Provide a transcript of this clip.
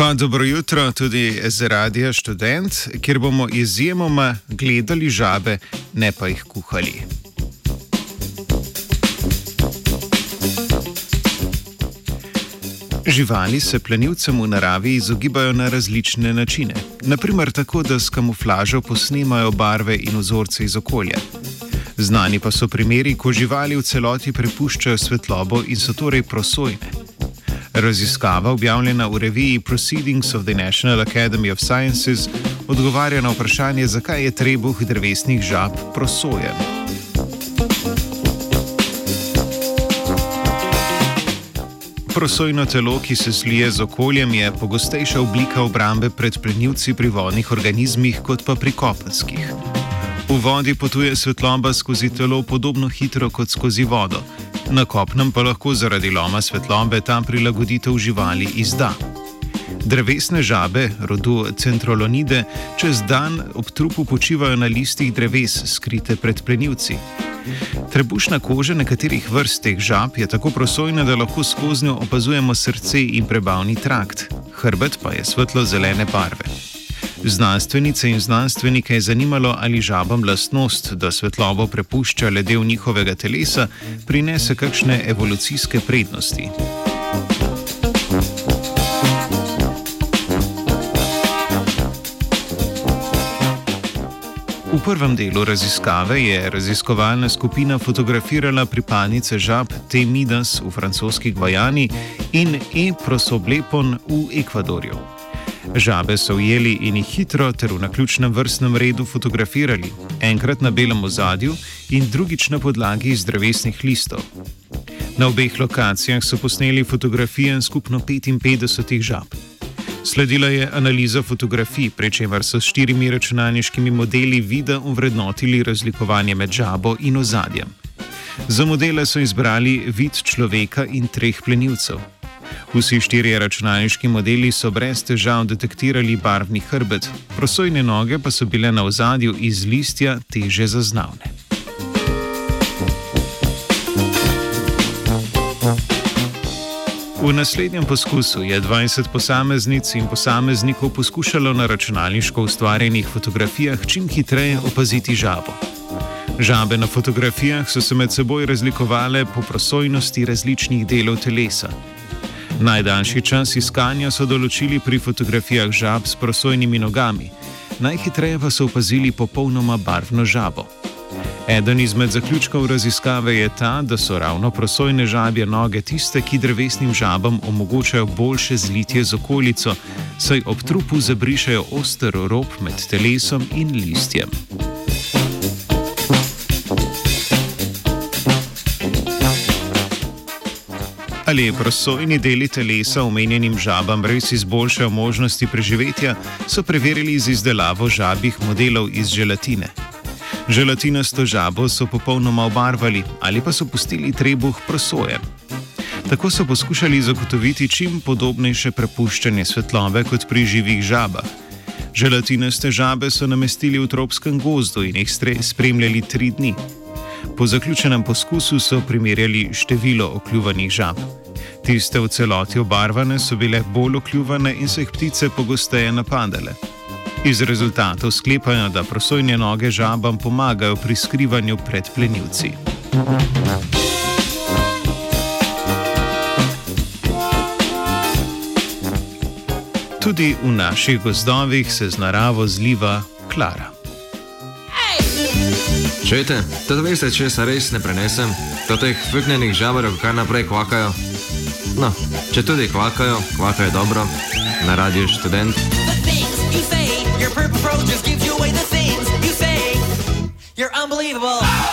Pa dobro jutro tudi z radia študent, kjer bomo izjemoma gledali žabe, ne pa jih kuhali. Živali se plenilcem v naravi izogibajo na različne načine. Naprimer tako, da s kamuflažo posnemajo barve in vzorce iz okolja. Znani pa so primeri, ko živali v celoti prepuščajo svetlobo in so torej prosojne. Raziskava, objavljena v reviji Proceedings of the National Academy of Sciences, odgovarja na vprašanje, zakaj je trebuh drevesnih žab prosojen. Prosojno telo, ki se slije z okoljem, je pogostejša oblika obrambe pred plenilci pri vodnih organizmih kot pa pri kopenskih. V vodi potuje svetloba skozi telo podobno hitro kot skozi vodo, na kopnem pa lahko zaradi loma svetlobe ta prilagoditev živali izda. Drevesne žabe, rodu centrolonide, čez dan ob trupu počivajo na listih dreves, skrite pred plenilci. Trebušna koža nekaterih vrst teh žab je tako prosojna, da lahko skozi njo opazujemo srce in prebavni trakt, hrbet pa je svetlo-zelene barve. Znanstvenice in znanstvenike je zanimalo, ali žabam lastnost, da svetlobo prepušča le del njihovega telesa, prinese kakšne evolucijske prednosti. V prvem delu raziskave je raziskovalna skupina fotografirala pripadnice žab Temidas v francoski Gvajani in E. prosoblepon v Ekvadorju. Žabe so ujeli in jih hitro ter v naključnem vrstnem redu fotografirali, enkrat na belem ozadju in drugič na podlagi iz drevesnih listov. Na obeh lokacijah so posneli fotografije skupno 55 žab. Sledila je analiza fotografij, pri čemer so s štirimi računalniškimi modeli vida uvrednotili razlikovanje med žabo in ozadjem. Za modele so izbrali vid človeka in treh plenilcev. Vsi štirje računalniški modeli so brez težav detektirali barvni hrbet, prosojne noge pa so bile na ozadju iz listja teže zaznavne. V naslednjem poskusu je 20 posameznic in posameznikov poskušalo na računalniško ustvarjenih fotografijah čim hitreje opaziti žabo. Žabe na fotografijah so se med seboj razlikovale po prosojnosti različnih delov telesa. Najdaljši čas iskanja so določili pri fotografijah žab s prosojnimi nogami, najhitreje pa so opazili popolnoma barvno žabo. Eden izmed zaključkov raziskave je ta, da so ravno prosojne žabje noge tiste, ki drevesnim žabam omogočajo boljše zlitje z okolico, saj ob trupu zabrišajo oster rob med telesom in listjem. Ali prosojni deli telesa omenjenim žabam res izboljšajo možnosti preživetja, so preverili z izdelavo žabih modelov iz želatine. Želatinasto žabo so popolnoma obarvali ali pa so pustili trebuh prosoje. Tako so poskušali zagotoviti čim podobnejše prepuščanje svetlobe kot pri živih žabah. Želatinaste žabe so namestili v tropskem gozdu in jih spremljali tri dni. Po zaključenem poskusu so primerjali število okljuvanih žab. Tiste v celoti obarvane so bile bolj okljuvane in so jih ptice pogosteje napadale. Iz rezultatov sklepajo, da prosojne noge žabam pomagajo pri skrivanju pred plenilci. Tudi v naših gozdovih se z naravo zliva Klara. Čujete, to veste, če se res ne prenesem, to teh fuknenih žabarov kar naprej kvakajo. No, če tudi kvakajo, kvakajo dobro, na radiju študent. You're unbelievable. Oh!